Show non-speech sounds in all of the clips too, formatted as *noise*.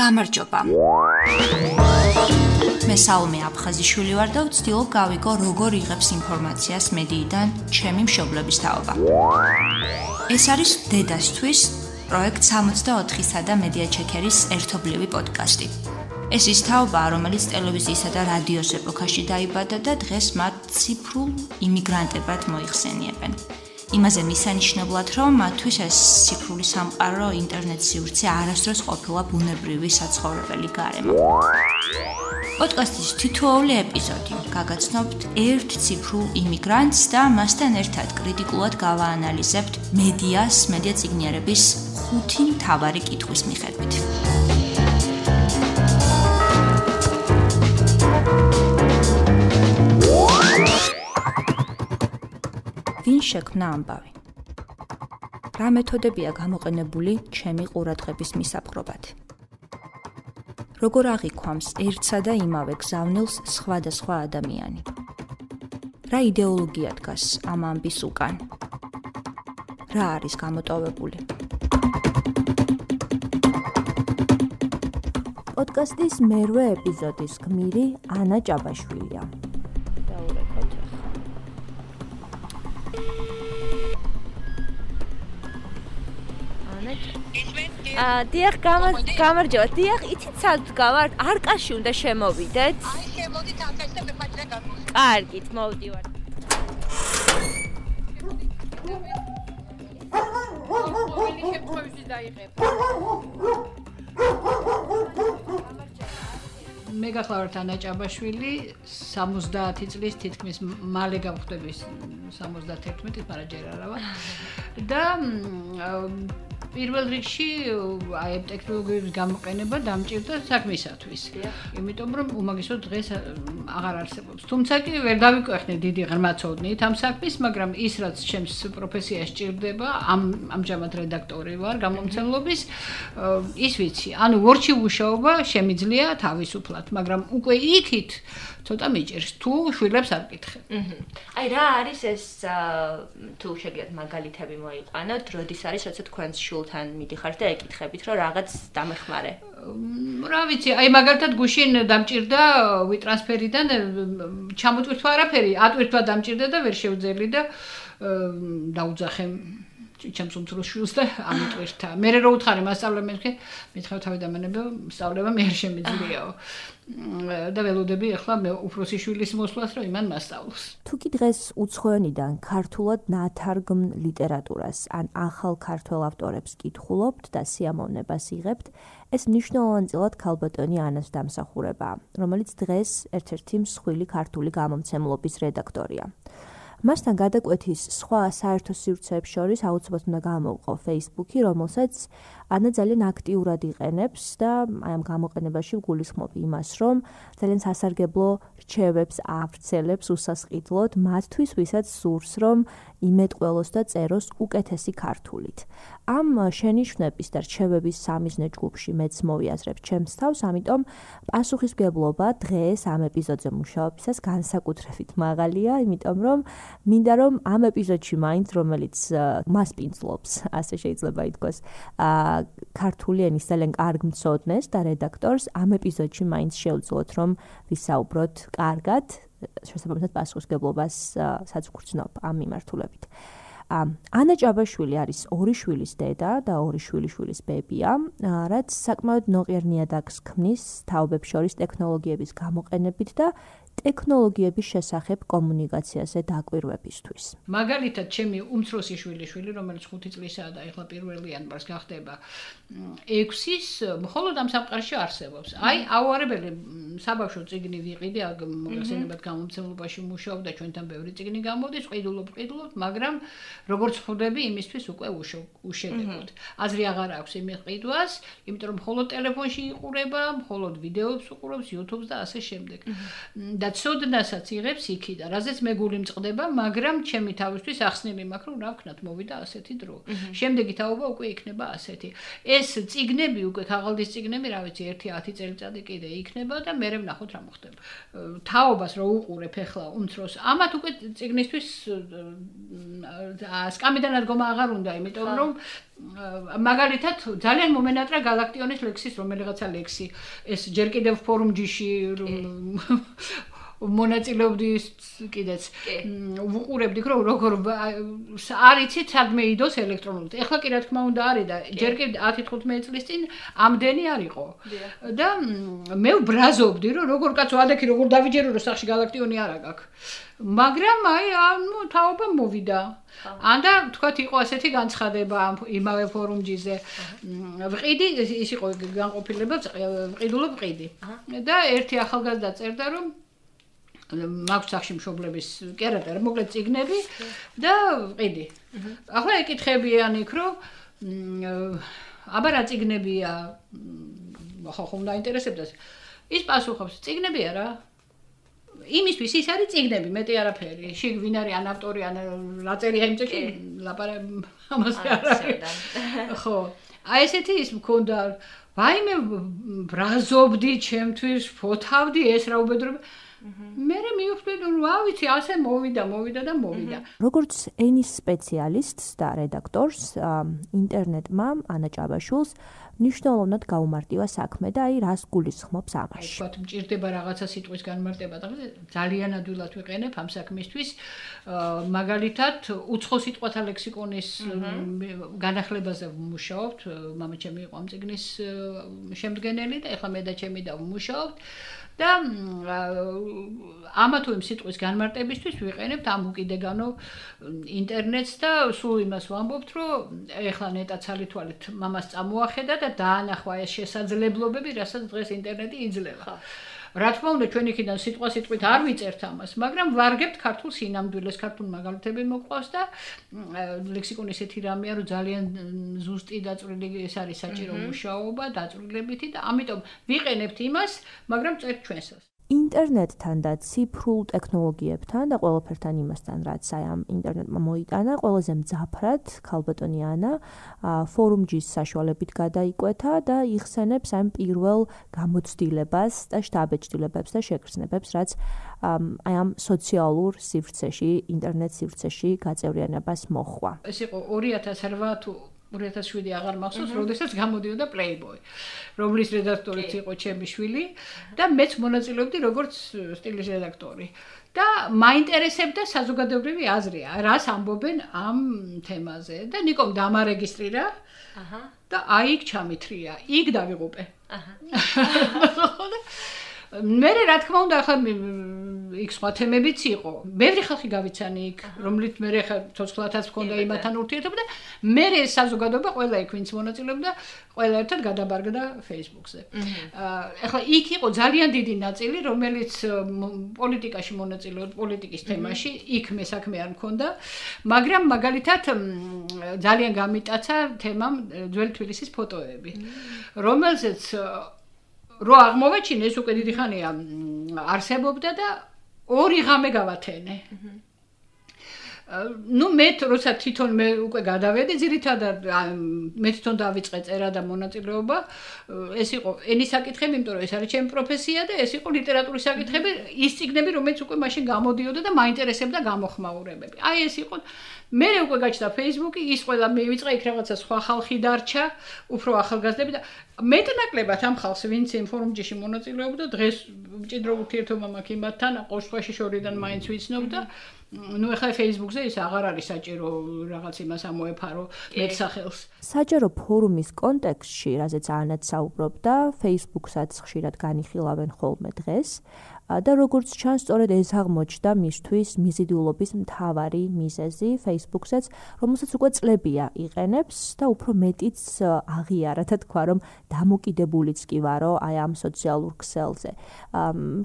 გამარჯობა. მე საუმე აფხაზიშვილი ვარ და ვცდილობ გავიგო როგორ იღებს ინფორმაციას მედიიდან ჩემი მშობლების თაობა. ეს არის დედასთვის პროექტ 64-სა და მედია ჩეკერის ერთობლივი პოდკასტი. ეს ის თაობა, რომელიც ტელევიზიისა და რადიოს ეპოქაში დაიბადა და დღეს მათ ციფრულ იმიგრანტებად მოიხსენიებენ. იმაზე მისანიშნებლად, რომ მათთვის ეს ციფრული სამყარო, ინტერნეტ სივრცე არასდროს ყოფილა ბუნებრივი საცხოვრებელი გარემო. პოდკასტის თითოეული ეპიზოდი გაგაცნობთ ერთ ციფრულ იმიგრანტს და მასთან ერთად კრიტიკულად გავაანალიზებთ მედიას, მედია ციგნიერების ხუთი მთავარი კითხვის მიხედვით. ვინ შექმნა ამბავი? რა მეთოდებია გამოყენებული ჩემი ყურადღების მისაპყრობად? როგორ აღიქვამს ერთსა და იმავე გზავნილს სხვადასხვა ადამიანი? რა იდეოლოგია დგას ამ ამბის უკან? რა არის გამოტოვებული? პოდკასტის მერვე ეპიზოდის გმირი ანა ჭაბაშვილია. დიახ გამარჯობა. დიახ იცით სად გავართ არკაში უნდა შემოვიდეთ. აი შემოდით არკაში და მეფაჭრა გამოვიდეთ კარგით მოვდივარ. ყოველი შემთხვევაში დაიღება მე გახლავართ ანა ჭაბაშვილი 70 წლის თითქმის მალე გავხდები 71 მაგრამ ჯერ არა ვარ *laughs* და პირველ რიგში აი ამ ტექნოლოგიების გამოყენება დამჭირდა საქმისათვის. იმიტომ რომ უმაგისო დღეს აღარ არსებობს. თუმცა კი ვერ დავიკვეხნე დიდი ღრმაცოდნით ამ საქმის, მაგრამ ის რაც ჩემს პროფესიაში ჭირდება, ამ ამჟამად რედაქტორი ვარ გამომცემლობის, ის ვიცი. ანუ ვორჩი მუშაობა შემიძლია თავისუფლად, მაგრამ უკვე იქით ცოტა მიჭირს თუ შვილებს არ კითხე. აი რა არის ეს თუ შეგიძლიათ მაგალითები მოიყვანოთ, როდის არის რაცა თქვენს შულთან მიდიხართ და ეკითხებით, რომ რაღაც დამეხმარე. რა ვიცი, აი მაგალითად გუშინ დამჭირდა ვიტრანსფერიდან ჩამოტვირთვა არაფერი, ატვირთვა დამჭირდა და ვერ შევძელი და დაუძახე ჩემს უმცროს შვილს და ამიტვირთა. მე რო უთხარი მასწავლებელი, მითხავ თავი დამანებო, სწავლება მე არ შემიძლიაო. და ველოდები ახლა მე უფროსი შვილის მოსვლას, რომ იმან მასწავლოს. თუ კი დღეს უცხოენიდან ქართულად ნათარგმნ ლიტერატურას ან ახალ ქართულ ავტორებს კითხულობთ და სიამოვნებას იღებთ, ეს მნიშვნელოვანწილად ქალბატონი ანას დამსახურება, რომელიც დღეს ერთ-ერთი მსხვილი ქართული გამომცემლობის რედაქტორია. მასთან გადაკვეთის სხვა საერთო სივრცეებს შორის აუცილებლად უნდა გამოვყო Facebook-ი, რომელსაც ანა ძალიან აქტიურად იყენებს და აი ამ გამოყენებაში გულისხმობ იმას, რომ ძალიან სასარგებლო რჩევებს ავრცელებს უსასყიდლოდ მათთვის, ვისაც სურს, რომ იმეტყველოს და წეროს უკეთესი ქართულით. ამ შენიშვნების და რჩევების სამიზნე ჯგუფში მეც მოვიაზრებ ჩემს თავს, ამიტომ პასუხისგებლობა დღეს ამ ეპიზოდზე მუშაობისას განსაკუთრებით მაღალია, იმიტომ რომ მინდა რომ ამ ეპიზოდში მაინც რომელიც მას პინძლობს, ასე შეიძლება ითქვას, აა ქართული ენის ძალიან კარგ მწოდნეს და რედაქტორს ამ ეპიზოდში მაინც შევძლოთ რომ ვისაუბროთ კარგად შესაბამისად პასუხისგებლობას საცუქრცნობ ამ მიმართულებით. ანა ჭაბაშვილი არის ორი შვილის დედა და ორი შვილიშვილის ბებია, რაც საკმაოდ ნოყიერნიად აქვს ქმნის თაობებს შორის ტექნოლოგიების გამოყენებით და ტექნოლოგიების შესახებ კომუნიკაციაზე დაკვირვებისთვის. მაგალითად, ჩემი უმცროსი შვილი შვილი, რომელიც 5 წლისაა და ეხლა პირველ იანვარს გახდება 6-ის, მხოლოდ ამ სამყაროში არსებობს. აი, აუარებელი საბავშვო ციგნი ვიყიდე, მოგხსენებათ გამომცემლობაში მუშაობდა ჩვენთან ბევრი ციგნი გამოდის, ყიდულობ, ყიდულობ, მაგრამ როგორც ხვდები, იმისთვის უკვე უშედეგოდ. აზრი აღარ აქვს იმ ყიდვას, იმიტომ რომ მხოლოდ ტელეფონში იყურება, მხოლოდ ვიდეოებს უყურებს, YouTube-ს და ასე შემდეგ. და ცოდნასაც იღებს იქიდან, რაზეც მე გული მწყდება, მაგრამ ჩემი თავისთვის ახსნილი მაქვს, რომ რა ვქნათ, მოვიდა ასეთი დრო. შემდეგი თაობა უკვე იქნება ასეთი. ეს ციგნები უკვე ქაღალდის ციგნები, რა ვიცი, 1-10 წელიწადი კიდე იქნება და მე ვნახოთ რა მოხდება. თაობას რო უყურებ ახლა უმცროს, ამათ უკვე ციგნისთვის სკამიდან ადგომა აღარ უნდა, იმიტომ რომ მაგალითად ძალიან მომენატრა galaktionis ლექსის რომელიღაცა ლექსი ეს ჯერ კიდევ ფორუმ მონაწილეობდის კიდეც ვუყურებდი რომ როგორ არიცით სადმე იდოს ელექტრონულად. ეხლა კი რა თქმა უნდა არის და ჯერ კიდე 10-15 წლის წინ ამდენი არისო. და მე ვბრაზობდი რომ როგორ კაცო ადექი როგორ დავიჯერო რომ სახში galaktioni არა გაქვს. მაგრამ აი ანუ თაობა მოვიდა. ანდა თქვათ იყო ასეთი განცხადება იმავე ფორუმჯიზე. ვყიდი ის იყო განყოფილება ვყიდულო ვყიდი. და ერთი ახალგაზრდა წერდა რომ მაქვს სახში მშობლების კერატერ, მოკლედ ციგნები და ყიდი. ახლა ეკითხებიან იქ რომ აბა რა ციგნებია? ხო ხომ დაინტერესებდა. ის პასუხობს, ციგნები არა. იმისთვის ის არის ციგნები, მეტი არაფერი. შიგ ვინ არის ან ავტორი ან რაწერია იმ წეში ლაპარა ამაზე არა. ხო. აი ესეთი ის მქონდა ვაიმე ბრაზობდი ჩემთვის ფოთავდი ეს რა უბედრობა მე მივხვდი რომ რა ვიცი ასე მოვიდა მოვიდა და მოვიდა. როგორც ენის სპეციალისტს და რედაქტორს ინტერნეტმა ანა ჭაბაშულს ნიშნულოვნად გაუმარტივა საქმე და აი რას გულისხმობს ამაში. თქვა მჭირდება რაღაცა სიტყვის განმარტება და ძალიან ადვილად ვიყენებ ამ საქმისთვის. მაგალითად უცხო სიტყვათა ლექსიკონის განახლებაზე ვმუშაობთ მამაჩემი იყო ამ ციგნის შემდგენელი და ეხლა მე და ჩემი და ვმუშაობთ და ამა თუ იმ სიტყვის განმარტებისთვის ვიყენებთ ამ უკიდეგანო ინტერნეტს და სულ იმას ვამბობთ, რომ ეხლა ნეტა ცალითვალით მამას წამოახედა და დაანახვა ეს შესაძლებლობები, რასაც დღეს ინტერნეტი იძლევა. რა თქმა უნდა ჩვენ იქიდან სიტყვა სიტყვით არ ვიწერთ ამას, მაგრამ ვარგებთ ქართულ სინამდვილეს, ქართულ მაგალითები მოყვავს და ლექსიკონი ესეთი რამეა, რომ ძალიან ზუსტი დაწვრილი ეს არის საჭირო მუშაობა, დაწვრილებითი და ამიტომ ვიყენებთ იმას, მაგრამ წერთ ჩვენსაც. ინტერნეტთან და ციფრულ ტექნოლოგიებთან და ყველაფერთან იმასთან, რაც აი ამ ინტერნეტმა მოიტანა, ყველაზე მძაფრად ქალბატონი ანა ფორუმჯის საშუალებით გადაიკვეთა და იხსენებს ამ პირველ გამოცდილებას და შტაბეჭდილებებს და შეგრძნებებს, რაც აი ამ სოციალურ სივრცეში, ინტერნეტ სივრცეში გაწევრიანებას მოხვა. ეს იყო 2008 თუ 2007 აღარ მახსოვს, როდესაც გამოდიოდა Playboy, რომლის რედაქტორიც იყო ჩემი შვილი და მეც მონაწილეობდი როგორც სტილის რედაქტორი. და მაინტერესებდა საზოგადოებრივი აზრი, რას ამბობენ ამ თემაზე და ნიკომ დამარეგისტრირა. აჰა. და აი იქ ჩამithრია, იქ დავიღუპე. აჰა. *laughs* *laughs* მე რა თქმა უნდა ახლა იქ სხვა თემებიც იყო. ბევრი ხალხი გავიცანი იქ, რომლით მე ხა ცოცხლათაც მქონდა იმათან ურთიერთობა და მე საზოგადოება ყველა იქ ვინც მონაწილეობდა, ყველა ერთად გადაბარგდა Facebook-ზე. აა ახლა იქ იყო ძალიან დიდი ნაწილი, რომელიც პოლიტიკაში მონაწილეობდა, პოლიტიკის თემაში, იქ მე საქმე არ მქონდა, მაგრამ მაგალითად ძალიან გამიტაცა თემამ ძველი თბილისის ფოტოები, რომელზეც რო აღმოვაჩინე ეს უკვე დიდი ხანია არსებობდა და ორი ღამე გავათენე. ну მე როცა თვითონ მე უკვე გადავედი ძირითადად მე თვითონ დავიწყე წერა და მონაწილეობა ეს იყო ენის საკითხები იმიტომ რომ ეს არის ჩემი პროფესია და ეს იყო ლიტერატურის საკითხები ის ციგნები რომელიც უკვე მაშინ გამოდიოდა და მაინტერესებდა გამოხმაურებები. აი ეს იყო. მე უკვე გაჩნდა Facebook-ი, ის ყველა მივიწყე იქ რაღაცა სხვა ხალხი დარჩა, უფრო ახალგაზრდები და მეტნაკლებად ამ ხალხს ვინც ინფორმჯიში მონაწილეობდა, დღეს მჭიდრო ურთიერთობა მაქვს იმათთან, ყოშხვაში შორიდან მაინც ვიცნობ და ну ეხლა Facebook-ზე ის აღარ არის საჭირო რაღაც იმას ამოეფარო მეტსახელს. საჯარო ფორუმის კონტექსტში, რაზეც ანაც საუბრობდა, Facebook-საც ხშირად განიხილავენ ხოლმე დღეს. და როგორც ჩანს, სწორედ ეს აღმოჩნდა მისთვის მიზიდულობის მთავარი მიზეზი Facebook-საც, რომელსაც უკვე წლებია იყენებს და უფრო მეტიც აღიარა, და თქვა რომ დამოკიდებულიც კი ვარო აი ამ სოციალურ ქსელზე.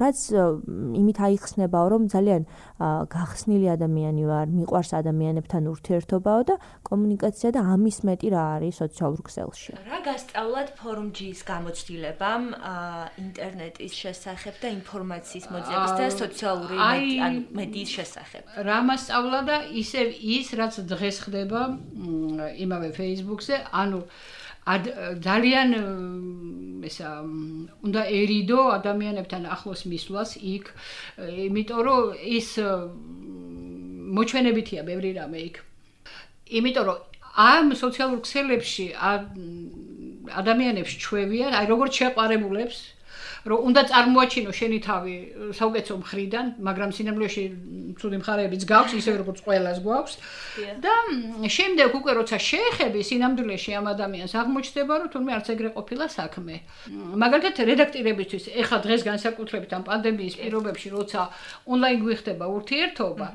რაც იმით აიხსნებაო, რომ ძალიან გახსნილი ადამიანი ვარ, მიყვარს ადამიანებთან ურთიერთობაო და კომუნიკაცია და ამის მეტი რა არის სოციალურ ქსელში. რა გასწავლად ფორუმჯის გამოცდილებამ ინტერნეტის შესახებ და ინფორმაციის ინფორმაციის მოძიების და სოციალური ანუ მედიის შესახებ. რა მასწავლა და ისევ ის რაც დღეს ხდება იმავე Facebook-ზე, ანუ ძალიან ესა უნდა ერიდო ადამიანებთან ახლოს მისვლას იქ, იმიტომ რომ ის მოჩვენებითია ბევრი რამე იქ. იმიტომ რომ ამ სოციალურ ქსელებში ადამიანებს ჩვევიან, აი როგორც შეყარებულებს რომ უნდა წარმოაჩინო შენი თავი საუკეთესო მხრიდან, მაგრამ სინამდვილეში ცუდი მხარეებიც გაქვს, ისე როგორც ყველას გვაქვს. და შემდეგ უკვე როცა შეეხები სინამდვილეში ამ ადამიანს აღმოჩნდება, რომ თუნდაც არც ეგრე ყოფილა საქმე. მაგალითად, რედაქტირებისთვის ეხლა დღეს განსაკუთრებით ამ პანდემიის პირობებში, როცა ონლაინ გვიხდება ურთიერთობა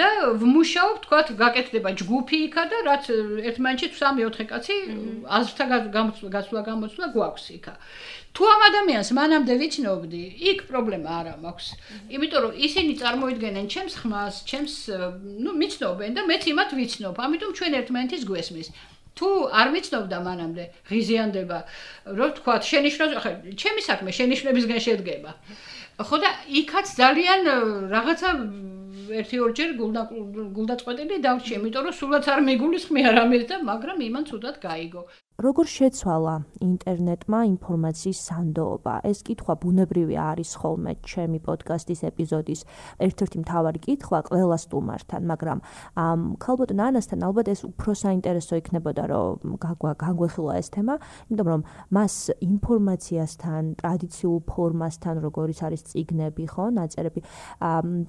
და ვმუშაობ, თქვა, გაკეთდება ჯგუფი იქა და რაც ერთმანეთში 3-4 კაცი აზრთა გასვლა გამოცვლა გვაქვს იქა. თუ ამ ადამიანს მანამდე ვიცნობდი, იქ პრობლემა არ მაქვს. იმიტომ რომ ისინი წარმოიდგენენ ჩემს ხმას, ჩემს, ну, მიცნობენ და მეც იმათ ვიცნობ. ამიტომ ჩვენ ერთმანეთის გვესმის. თუ არ მიცნობდა მანამდე, ღიზიანდება, რომ თქვა, შენიშნოს, ახლა ჩემი საქმე შენიშნებისგან შედგება. ხო და იქაც ძალიან რაღაცა ერთი ორჯერ გულდა გულდაწყვეტილი დავრჩი, იმიტომ რომ სულაც არ მიგულისხმია რამეს და მაგრამ იმან ცუდად გაიგო. როგორ შეცვალა ინტერნეტმა ინფორმაციის სანდოობა? ეს კითხვა ბუნებრივია არის ხოლმე ჩემი პოდკასტის ეპიზოდის ერთ-ერთი მთავარი კითხვა ყველა სტუმართან, მაგრამ ამ ქალბოტ ნანასთან ალბათ ეს უფრო საინტერესო იქნებოდა, რომ გაგვეხილა ეს თემა, იმიტომ რომ მას ინფორმაციასთან, ტრადიციულ ფორმასთან, როგორიც არის ციგნები, ხო, ნაწერები,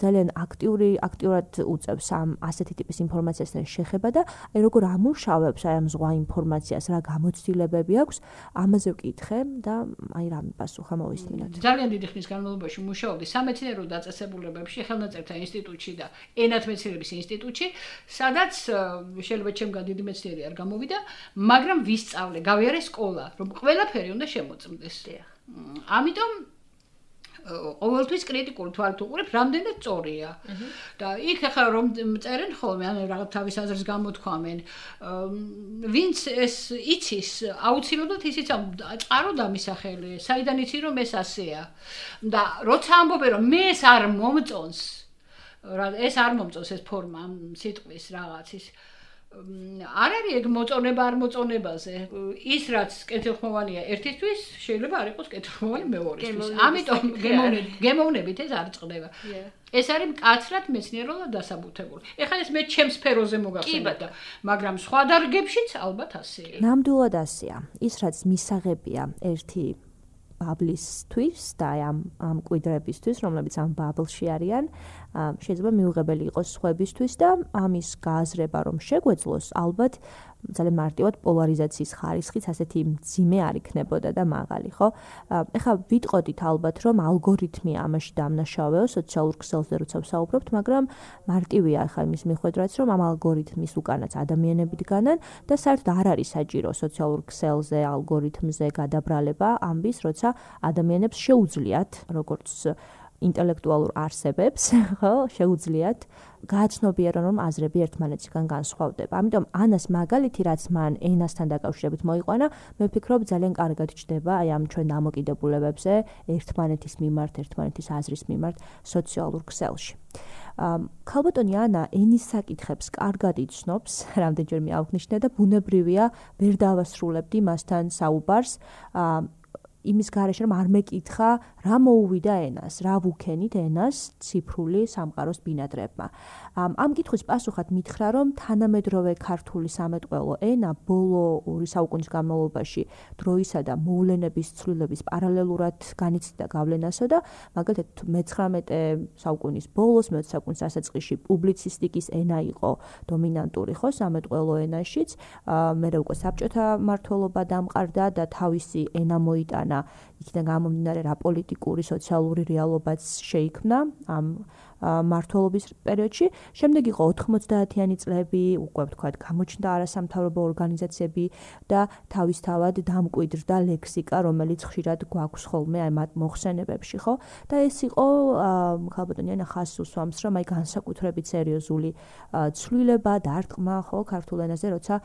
ძალიან აქტიური აქტიურად უწევს ამ ასეთი ტიპის ინფორმაციასთან შეხება და აი როგორ ამუშავებს აი ამ ზღვა ინფორმაციას, რა გამოცდილებები აქვს, ამაზე ვკითხე და აი რა მიპასუხა მოვისმინოთ. ძალიან დიდი ხნის განმავლობაში მუშაობდი სამეცნიერო დაწესებულებებში, ხელნაწერთა ინსტიტუტში და ენათმეცნიერების ინსტიტუტში, სადაც შეიძლება ჩემგან დიდი მეცნიერი არ გამოვიდა, მაგრამ ვისწავლე, გავიარე სკოლა, რომ ყველაფერი უნდა შემოწმდეს. ამიტომ ყოველთვის კრიტიკული თვალით უყურებ, რამდენად სწორია. და იქ ახლა რომ წერენ ხოლმე, ანუ რაღაც თავის აზრს გამოთქვამენ, ვინც ეს იცის, აუცილებლად ისიც წყარო დამისახელი, საიდან იცი რომ ეს ასეა. და როცა ამბობენ რომ მე ეს არ მომწონს, ეს არ მომწონს ეს ფორმა სიტყვის რაღაცის არ არის ეგ მოწონება არ მოწონებაზე. ის რაც კეთილხმოვანია ერთისთვის, შეიძლება არ იყოს კეთილხმოვანი მეორისთვის. ამიტომ გემოვნებით ეს არ წყდება. ეს არის მკაცრად მეცნიერულად დასაბუთებული. ეხლა ეს მე ჩემს სფეროზე მოგახსენებდა, მაგრამ სხვა დარგებშიც ალბათ ასეა. ნამდვილად ასეა. ის რაც მისაღებია ერთი ბაბლისთვის და ამ ამ კვიდრებისთვის, რომლებიც ამ ბაბლში არიან, შეიძლება მიუღებელი იყოს სხვებისთვის და ამის გააზრება რომ შეგვეძლოს ალბათ ძალიან მარტივად პოლარიზაციის ხარისხიც ასეთი ძიმე არ იქნებოდა და მაღალი ხო? ეხლა ვიტყოდით ალბათ რომ ალგორითმი ამაში დამნაშავეო სოციალურ ქსელზე როცა ვსაუბრობთ მაგრამ მარტივია ახლა იმის მიხედვაც რომ ამ ალგორითმის უკანაც ადამიანები დგანან და საერთოდ არ არის საჭირო სოციალურ ქსელზე ალგორითმზე გადაბრალება ამბის როცა ადამიანებს შეუძლიათ როგორც ინტელექტუალურ არსებებს, *laughs* ხო, შეუძლიათ გააცნობიერონ რომ აზრები ერთმანეთისგან განსხვავდება. ამიტომ ანას მაგალითი რაც მან ენასთან დაკავშირებით მოიყვანა, მე ვფიქრობ ძალიან კარგად ჩდება აი ამ ჩვენ დამოკიდებულებებზე ერთმანეთის მიმართ, ერთმანეთის აზრის მიმართ სოციალურ ქსელში. ქალბატონი ანა ენის საკითხებს კარგად იცნობს, *laughs* რამდენჯერ მე აღნიშნე და ბუნებრივია ვერ დავასრულებდი მასთან საუბარს. იმის garaშე რომ არ მეკითხა რა მოუვიდა ენას, რა ვუქენით ენას ციფრული სამყაროს ბინადრებმა. ამ კითხვის პასუხად მითხრა რომ თანამედროვე ქართული სამეთყველო ენა ბოლო ორი საუკუნის განმავლობაში დროისა და მოვლენების ცვლილების პარალელურად განიცდიდა გავლენასო და მაგალითად მე-19 საუკუნის ბოლოს მე-20 საუკუნის დასაწყისში პუბლიცისტიკის ენა იყო დომინანტური ხო სამეთყველო ენაშიც მე უკვე საბჭოთა მართლობა დამყარდა და თავისი ენა მოიტანა 呢，იქიდან გამომდინარე რა პოლიტიკური სოციალური რეალობაც შეიქმნა ამ მართლობის პერიოდში. შემდეგ იყო 90-იანი წლები, უკვე ვთქვათ, გამოჩნდა არასამთავრობო ორგანიზაციები და თავისთავად დამკვიდრდა ლექსიკა, რომელიც ხშირად გვაქვს ხოლმე აი მათ მოხსენებებში, ხო? და ეს იყო ხალბატონიანა ხას უსვამს, რომ აი განსაკუთრებით სერიოზული ცვლილება და არტყმა, ხო, ქართულ ენაზე, როცა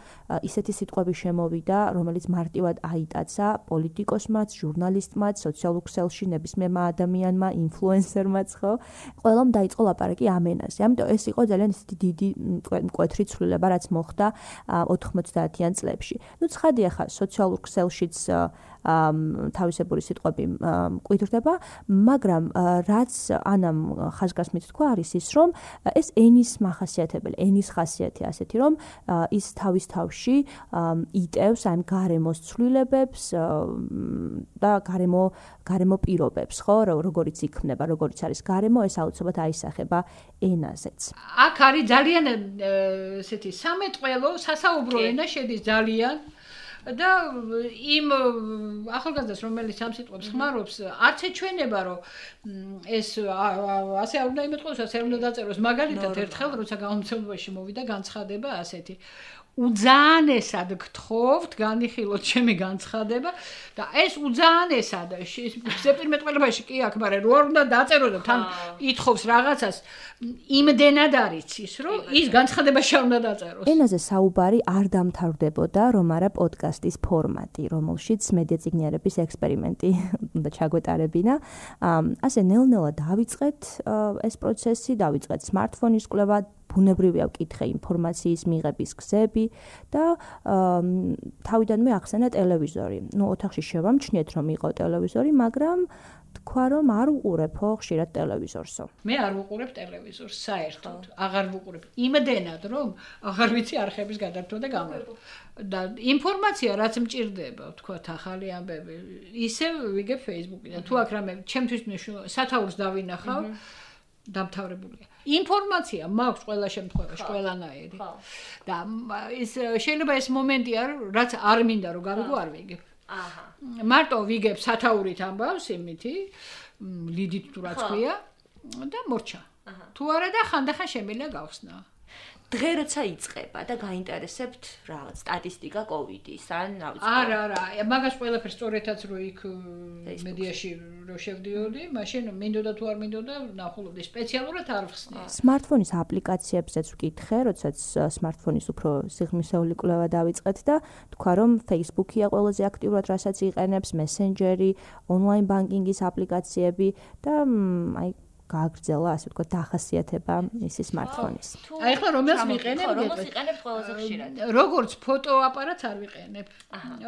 ისეთი სიტყვები შემოვიდა, რომელიც მარტივად აიტაცა პოლიტიკოსმაც, ჟურნალისტმაც, სოციალურ ქსელში ნებისმიერმა ადამიანმა, ინფლუენსერმაც, ხო? ყველამ და დაიწყო ლაპარაკი ამ ენაზე. ამიტომ ეს იყო ძალიან ისეთი დიდი მკვეთრი ცვლილება, რაც მოხდა 90-იან წლებში. ნუ ცხადია ხა სოციალურ ქსელშიც თავისებური სიტყვები მკვიდრდება, მაგრამ რაც ანამ ხაზგასმით თქვა არის ის, რომ ეს ენის מחასიათებელი, ენის ხასიათი ასეთი, რომ ის თავის თავში იტევს ამ გარემოს ცვლილებებს და გარემო გარემო პირობებს, ხო, როგორიც იქმნება, როგორიც არის გარემო, ეს აუცილებლად აისახება ენაზეც. აქ არის ძალიან ესეთი სამეთყველო სასაუბრო ენა შედის ძალიან და იმ ახალგაზრდას რომელიც ამ სიტყვებს ხმარობს არც ეჩვენება რომ ეს ასე არ უნდა იმეთქოს ასე არ უნდა დაწეროს მაგალითად ერთხელ როცა გამომცემლობაში მოვიდა განცხადება ასეთი უძაანესად გთხოვთ განიხილოთ ჩემი განცხადება და ეს უძაანესად სეპირმეტყველებაში კი აქ მაგრამ რო არ უნდა დაწერო და თან ითხოვს რაღაცას იმდენად არის ის რომ ის განცხადება შე უნდა დაწეროს. ენაზე საუბარი არ დამთავრდებოდა რომ არა პოდკასტის ფორმატი რომელშიც მედიაციგნიერების ექსპერიმენტი *laughs* უნდა ჩაგვეტარებინა. ასე ნელ-ნელა დავიწყეთ ეს პროცესი დავიწყეთ smartphone-ის კვლევა ბუნებრივია ვკითხე ინფორმაციის მიღების გზები და თავიდანვე ახსენა ტელევიზორი. ნუ ოთახში შევამჩნიეთ რომ იყო ტელევიზორი, მაგრამ თქვა რომ არ უყურებო ხშირად ტელევიზორსო. მე არ ვუყურებ ტელევიზორს საერთოდ. აღარ ვუყურებ. იმდენად რომ აღარ ვიცი არხების გადართვა და გამორ. და ინფორმაცია რაც მჭirdება, თქვა ახალი ამბები, ისე ვიგებ Facebook-იდან. თუ აქ რამე ჩემთვის მე სათაურს დავინახავ, დამთავრებულია. ინფორმაცია მაქვს ყველა შემთხვევაში, ყველანაირი. და ის შეიძლება ეს მომენტი არ, რაც არ მინდა რომ გავიგო, არ ვიგებ. აჰა. მარტო ვიგებ სათაურით ამბავს იმითი, ლიდით თუ რაც ქვია და მორჩა. თუ არა და ხანდახან შემიძლია გავხსნა. დღე როცა იწება და გაინტერესებთ რაღაც სტატისტიკა კოვიდის ან რა ვიცი არა არა მაგას ყველაფერს სწორედაც რო იქ მედიაში რო შევდიოდი მაშინ მინდოდა თუ არ მინდოდა ნახულობდი. სპეციალურად არ ვხსნი smartphone-ის აპლიკაციებსაც ვკითხე როდესაც smartphone-ის უფრო სიღრმისეული კვლევა დავიწყეთ და თქვა რომ Facebook-ია ყველაზე აქტიურად რასაც იყენებს Messenger-ი online banking-ის აპლიკაციები და აი გააგრძელა, ასე ვთქვათ, დახასიათება ისი smartphone-ის. აი ახლა რომელს ვიყენებ? რომელს ვიყენებ ყველაზე ხშირად? როგორც ფოტოაპარატს არ ვიყენებ.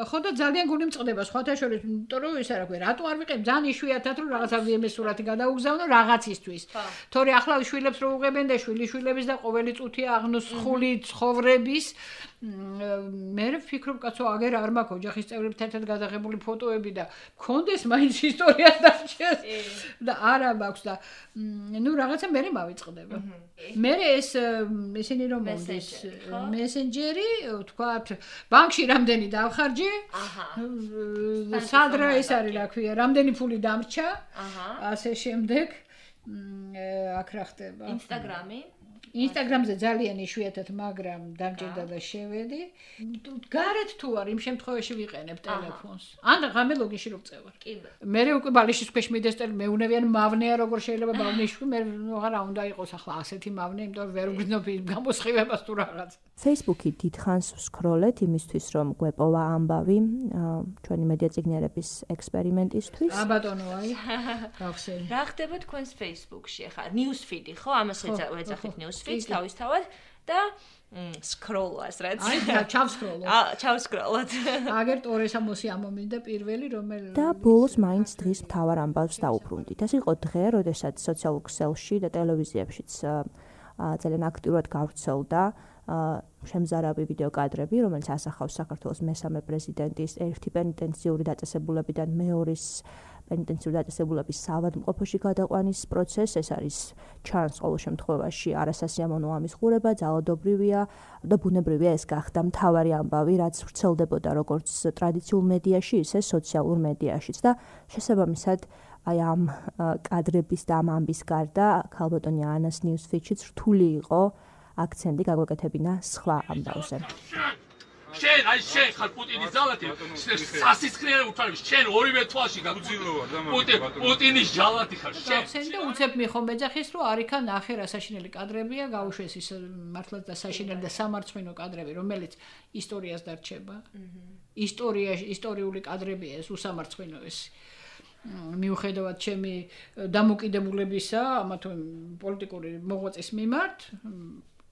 ხო და ძალიან გული მწყდება სხვათა შორის, იმიტომ რომ ის არა ქვია, რატო არ ვიყენებ? ძალიან იშვიათად რომ რაღაცა ვიემეს სურათი გადაუგზავნო რაღაცისთვის. თორე ახლა შვილებს რო უღებენ და შვილიშვილების და ყოველი წუთი აღნოსხული ცხოვრების მე ვფიქრობ კაცო აგერ არ მაქვს ოჯახის წევრებთან ერთად გადაღებული ფოტოები და მქონდეს მაინც ისტორია დარჩეს და არა მაქვს და ნუ რაღაცა მე მავიწყდება? მე ეს ისინი რომ მომდის მესენჯერი თქვათ ბანკში რამდენი დავხარჯე? აჰა. სადრა ეს არის რა ქვია რამდენი ფული დამრჩა? აჰა. ასე შემდეგ აქ რა ხდება? ინსტაგრამი ინსტაგრამზე ძალიან იშვიათად, მაგრამ დამჭირდა და შევედი. გარეთ თუ არ იმ შემთხვევაში ვიყენებ ტელეფონს. ან ღამე ლოგიში რო წევარ. კი. მე უკვე ბალიშის ქვეშ მიდეს ტელ მეუნებიან მავნეა როგორ შეიძლება ბალნიში მე რა უნდა იყოს ახლა ასეთი მავნე, იმიტომ რომ ვერ უგრძნობ გამოსხივებას თუ რაღაც. Facebook-ი დიდხანს ვსკროლეთ იმისთვის რომ გვეპოვა ამბავი ჩვენი მედია ციგნიერების ექსპერიმენტისთვის. ა ბატონო აი. გავხსენ. რა ხდება თქვენს Facebook-ში ახლა? News feed-ი ხო? ამას ეძახით news feed-ს თავისთავად და სკროლას რაც აი ჩავსკროლო აა ჩავსკროლოთ. *laughs* *laughs* აგერ ტორესამოსი ამომინდა პირველი რომელი და ბოლოს მაინც დღის მთავარ ამბავს დაუბრუნდით ეს იყო დღე როდესაც სოციალურ ქსელში და ტელევიზიებშიც ძალიან აქტიურად გავრცელდა შემზარავი ვიდეო კადრები რომელიც ასახავს საქართველოს მესამე პრეზიდენტის ერთი პენიტენციური დაწესებულებიდან მეორის პენიტენციური დაწესებულების საავადმყოფოში გადაყვანის პროცესს. ეს არის ჩანს ყოველ შემთხვევაში არასასიამოვნო ამის ხურება ძალადობრივია და ბუნებრივია ეს გახდა მთავარი ამბავი რაც ვრცელდებოდა როგორც ტრადიციულ მედიაში ისე სოციალურ მედიაშიც და შესაბამისად აი ამ კადრების და ამ ამბის გარდა ქალბატონი ანას ნიუსფიჩიც რთული იყო აქცენტი გაგვეკეთებინა სხვა ამბავზე. შენ აი შენ ხარ პუტინის ძალათი. სასისხლიერე უთვალებს შენ ორივე თვალში გაგუძილოა და პუტინის ძალათი ხარ. შენ შენ და უცებ მიხომ მეძახის რომ არიქა ნახე რა საშინელი კადრებია გაუშვეს ის მართლაც და საშინელი და სამარცხინო კადრები რომელიც ისტორიას დარჩება. ისტორია ისტორიული კადრებია ეს უსამარცხინო ეს მიუხედავად ჩემი დამოკიდებულებისა ამა თუ პოლიტიკური მოღვაწის მიმართ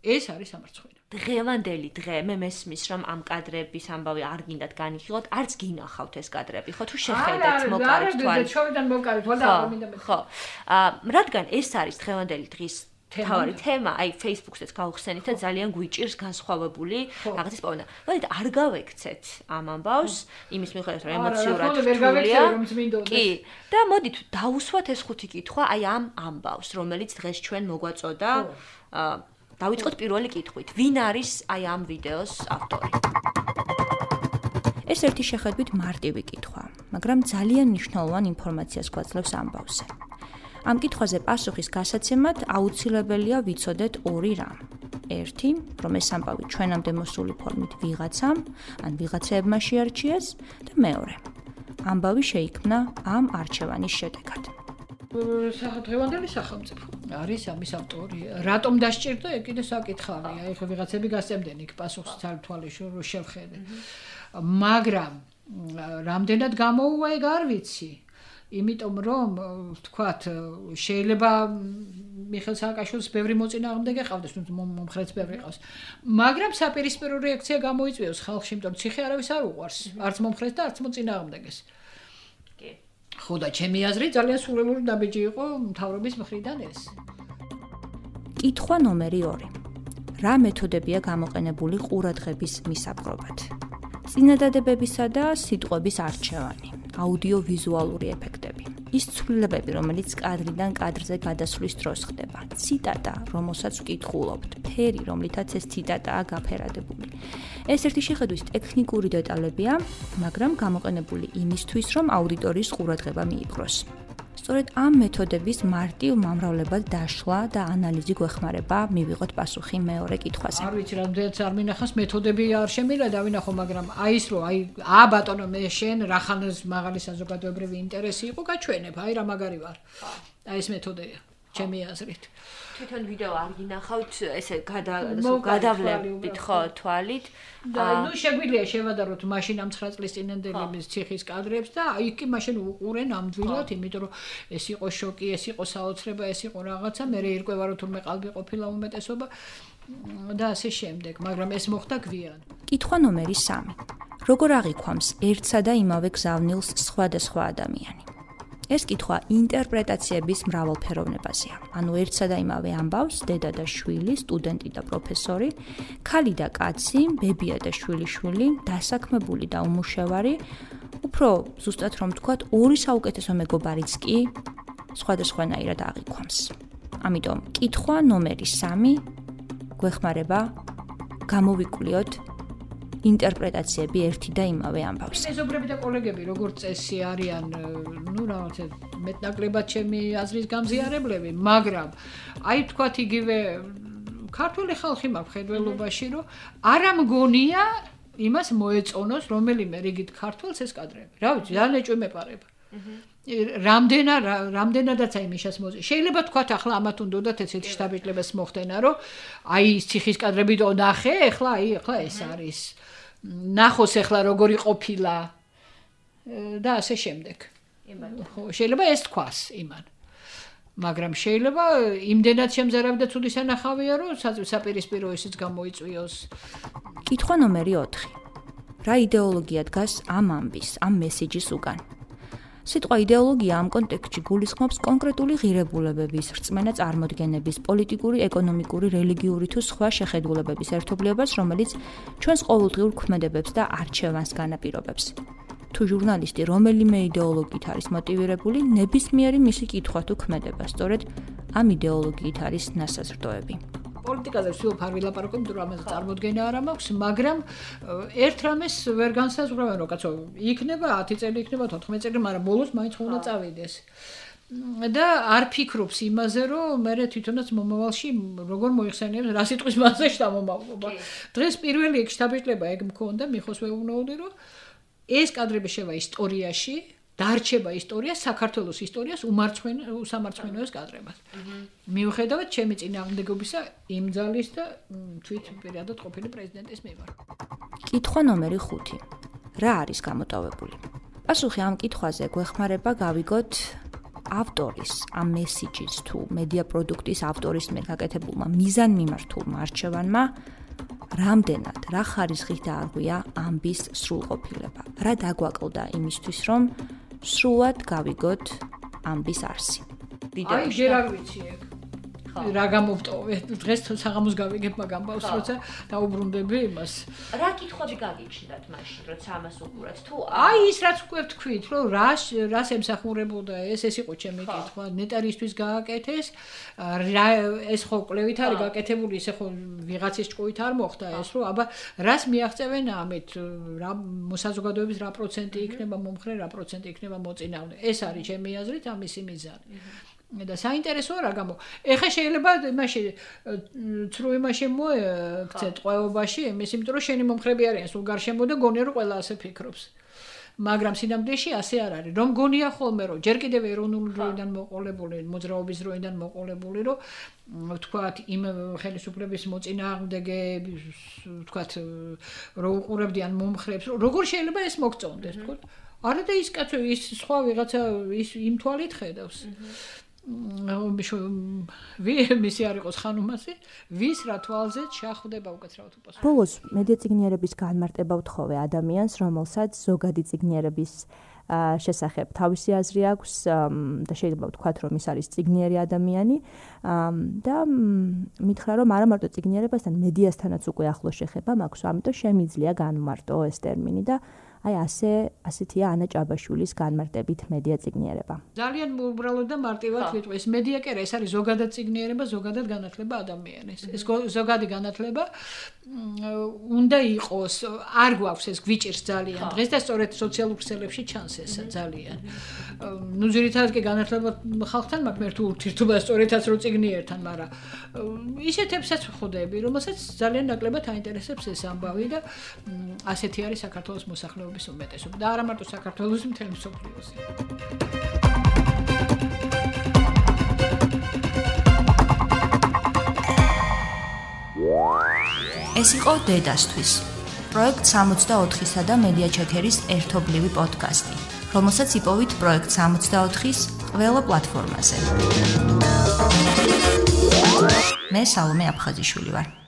ეს არის სამარცხვინო. დღევანდელი დღე მე მესმის რომ ამ კადრების ამბავი არ გინდათ განიხილოთ, არც გინახავთ ეს კადრები, ხო თუ შეხედეთ მოკარით თვალ. არა, ჩვენიდან მოკარით თვალ და არ მინდა მე. ხო. აა რადგან ეს არის დღევანდელი დღის თავი თემა, აი Facebook-საც გავხსენით და ძალიან გვიჭირს განსხვავებული რაღაცის პოვნა. მოდით არ გავექცეთ ამ ამბავს, იმის მიხედვით რომ ემოციურად რთულია. კი, და მოდით დაუსვათ ეს ხუთი კითხვა აი ამ ამბავს, რომელიც დღეს ჩვენ მოგვაწოდა. აა დავიწყოთ პირველი კითხვით. ვინ არის აი ამ ვიდეოს ავტორი? ეს ერთი შეხედვით მარტივი კითხვა, მაგრამ ძალიან მნიშვნელოვან ინფორმაციას გვაძლევს ამბავზე. ამ კითხვაზე პასუხის გასაცემად აუცილებელია ვიცოდეთ ორი რამ. ერთი, რომ ეს ამბავი ჩვენამდე მოსული ფორმით ვიღაცამ, ან ვიღაცებმა შეარჩიეს და მეორე, ამბავი შეიქმნა ამ არჩევანის შედეგად. სახელმწიფო სახელმწიფო არის ამის ავტორი. რატომ დასჭირდა? ეგ კიდე საკითხავია. ხო ვიღაცები გასცემდნენ იქ პასუხს თვალთვალიშო რო შევხედე. მაგრამ რამდენად გამოუვა ეგ არ ვიცი. იმიტომ რომ ვთქვათ შეიძლება მიხელ სააკაშვილის ბევრი მოწინააღმდეგე ყავდეს ნუ მომხრეც ბევრი ყავს მაგრამ საპირისპირო რეაქცია გამოიწვიოს ხალხში იმიტომ რომ ციხე არავის არ უყვარს არც მომხრეც და არც მოწინააღმდეგეს კი ხო და ჩემი აზრით ძალიან სულელური დაბეჭი იყო მთავრობის მხრიდან ეს კითხვა ნომერი 2 რა მეთოდებია გამოყენებული ყურადღების მისაპყრობად წინადადებებისა და სიტყვების არჩევანი აუდიო-ვიზუალური ეფექტები. ის ცვლილებები, რომელიც კადრიდან კადრზე გადასვლის დროს ხდება. ციტატა, რომელსაც ვკითხულობთ, ფერი, რომლითაც ეს ციტატაა გაფერადებული. ეს ერთი შეხედვის ტექნიკური დეტალებია, მაგრამ გამოყენებული იმისთვის, რომ აუდიტორიის ყურადღება მიიპყროს. სწორედ ამ მეთოდების მარტივ მომრავლებად დაშლა და ანალიზი გვეხმარება მივიღოთ პასუხი მეორე კითხვაზე. არ ვიცი, რამდენიც არ მინახავს მეთოდები არ შემიძლია დავინახო, მაგრამ აი ის რომ აი ა ბატონო მე შენ რახანს მაღალი საზოგადოებრივი ინტერესი იყო გაჩვენებ, აი რა მაგარი ვარ. აი ეს მეთოდია. ჩემი აზრით. თვითონ ვიდეო არ გინახავთ, ესე გადავლებით ხო თვალით. და ნუ შეგვიძლია შევადაროთ მაშინ ამ 9 წლის წინანდელების ციხის კადრებს და აი კი მაშინ უყურენ ამდვილად, იმიტომ რომ ეს იყო შოკი, ეს იყო საოცრება, ეს იყო რაღაცა, მე ერკვევა რომ თურმე ყალბი ყოფილა უმეტესობა და ასე შემდეგ, მაგრამ ეს მოხდა გვიან. კითხვა ნომერი 3. როგორ აღიქვამს ერთსა და იმავე გზავნილს სხვადასხვა ადამიანი? ეს კითხვა ინტერპრეტაციების მრავალფეროვნებაზეა. ანუ ერთსა და იმავე ამბავს დედა და შვილი, სტუდენტი და პროფესორი, ქალი და კაცი, ბებია და შვილიშვილი, დასაქმებული და უმუშევარი, უფრო ზუსტად რომ ვთქვათ, ორი საუკეთესო მეგობარიც კი სხვადასხვანაირად აღიქვამს. ამიტომ კითხვა ნომერი 3 გვეხმარება გამოვიკვლიოთ ინტერპრეტაციები ერთი და იმავე ამბავს. მეზობრები და კოლეგები როგორც წესი არიან, ну, რაღაცა მეტნაკლებად ჩემი აზრის გამზიარებლები, მაგრამ აი თქვათ იგივე ქართული ხალხი მაქვს ხედველობაში, რომ არ ამგონია იმას მოეწონოს რომელიმე რიგით ქართულს ეს კადრები. რა ვიცი, ძალიან ეჭვი მეპარება. რამდენა რამდენადაც აი მიშას მოწე. შეიძლება თქვათ ახლა ამათ უნდათ ესეთი შტაბიკლებას მოხდენა, რომ აი ციხის კადრები დო ნახე, ახლა აი ახლა ეს არის. ნახოს ახლა როგორი ყოფილა და ასე შემდეგ. ხო, შეიძლება ეს თქვას იმან. მაგრამ შეიძლება იმდენად შემზარავდა ცუდი სანახავია, რომ საპირისპირო ისიც გამოიწვიოს. კითხვა ნომერი 4. რა იდეოლოგია დგას ამ ამბის, ამ მესიჯის უკან? სიტყვა იდეოლოგია ამ კონტექსტში გულისხმობს კონკრეტული ღირებულებების, რწმენა წარმოდგენების, პოლიტიკური, ეკონომიკური, რელიგიური თუ სხვა შეხედულებების ერთობლიობას, რომელიც ჩვენს ყოველდღიურ ქმედებებს და არჩევანს განაპირობებს. თუ ჟურნალისტი რომელიმე იდეოლოგიით არის მოტივირებული, ნებისმიერი მისი კითხვა თუ ქმედება, სწორედ ამ იდეოლოგიით არის ნასაზრდოები. პოლიტიკაზე ვსვიო ფარ ვილაპარაკო, იმიტომ რომ ამაზე წარმოდგენა არ მაქვს, მაგრამ ერთ რამეს ვერ განსაზღვრავენ, რომ კაცო, იქნება 10 წელი, იქნება 14 წელი, მაგრამ ბოლოს მაინც უნდა წავიდეს. და არ ფიქრობს იმაზე, რომ მე თვითონაც მომავალში როგორ მოიხსენიებს რა სიტყვის მასე შთამომავლობა. დღეს პირველი ეგ შთაბეჭდილება ეგ მქონდა, მიხოს ვეუბნოდი, რომ ეს კადრები შევა ისტორიაში, დარჩება ისტორია საქართველოს ისტორიას უმარცხენ უსამარცხენოეს კადრებად. მიუხედავად ჩემი წინააღმდეგობისა იმ ძალის და თვით პირადად ყოფილი პრეზიდენტის მიმართ. კითხვა ნომერი 5. რა არის გამოტოვებული? პასუხი ამ კითხვაზე გვეხმარება გავიგოთ ავტორის, ამ მესიჯის თუ მედია პროდუქტის ავტორის მიერ გაკეთებულმა მიზანმიმართულმა არჩევანმა რამდენად, რა ხარისხით დაარღვია ამბის სრულყოფილება? რა დაგვაკლდა იმისთვის, რომ სრულად გავიგოთ ამბის არსი? აი, ჯერ არ ვიცი ეგ. რა გამოვტოვე დღეს საღამოს გავიგებ მაგ ამბავს როცა დაუბრუნდები იმას. რა კითხვები გაგიჩნდათ მაშინ როცა ამას უყურეთ? თუ აი ის რაც უკვე თქვით რომ რა რას ემსახურებოდა ეს? ეს იყო ჩემი კითხვა. ნეტარისთვის გააკეთეს. რა ეს ხო კლევით არის გაკეთებული ისე ხო ვიღაცის ჭკუით არ მოხდა ეს რომ აბა რას მიაღწევენ ამით? რა მოსაზოგადოების რა პროცენტი იქნება მომხრე რა პროცენტი იქნება მოწინააღმდეგე? ეს არის ჩემი აზრით ამისი მიზანი და საინტერესოა რა გამო. ეხა შეიძლება იმაში ცრუ იმაში მოექცე ტყვეობაში, იმის იმიტომ რომ შენი მომხრები არიან სულ გარშემო და გონია რომ ყველა ასე ფიქრობს. მაგრამ სინამდვილეში ასე არ არის. რომ გონია ხოლმე რომ ჯერ კიდევ ეროვნული დროიდან მოყოლებული, მოძრაობის დროიდან მოყოლებული, რომ ვთქვათ, იმ ხელისუფლების მოწინააღმდეგე, ვთქვათ, რო უყურებდიან მომხრებს, როგორ შეიძლება ეს მოგწონდეს, თქო? არა და ის კაცო ის სხვა ვიღაცა ის იმ თვალით ხედავს. ვიემისი არ იყოს ხანუმასი, ვის რა თვალზე ჩახვდება უკეთრავად უპასუხო. ბოლოს მედია ციგნიერების განმარტება ვთხოვე ადამიანს, რომელსაც ზოგადი ციგნიერების შესახებ თავისი აზრი აქვს და შეიძლება ვთქვათ, რომ ის არის ციგნიერი ადამიანი და მითხრა, რომ არა მარტო ციგნიერებასთან, მედიასთანაც უკვე ახლოს შეხება მაქვს, ამიტომ შემიძლია განმარტო ეს ტერმინი და აი ასე ასეთია ანა ჭაბაშვილის განმარტებით მედია ციგნიერება. ძალიან უბრალოდ და მარტივად ვიტყვი, ეს მედია კი არა, ეს არის ზოგადად ციგნიერება, ზოგადად განათლება ადამიანის. ეს ზოგადი განათლება უნდა იყოს, არ გვაქვს ეს გვიჭირს ძალიან. დღეს და სწორედ სოციალურ ქსელებში ჩანს ეს ძალიან. ნუ ძირითადად კი განათლება ხალხთან მაქვს მერტ ურთიერთობა სწორედაც რო ციგნიერთან, მაგრამ ისეთებსაც ხვდები, რომელსაც ძალიან ნაკლებად აინტერესებს ეს ამბავი და ასეთი არის საქართველოს მოსახლეობა მოსახლეობის უმეტესობა და არა მარტო საქართველოს მთელი მსოფლიოს. ეს იყო დედასთვის პროექტ 64-სა და მედიაჩეკერის ერთობლივი პოდკასტი, რომელსაც იპოვით პროექტ 64-ის ყველა პლატფორმაზე. მე სალომე აფხაზიშვილი ვარ.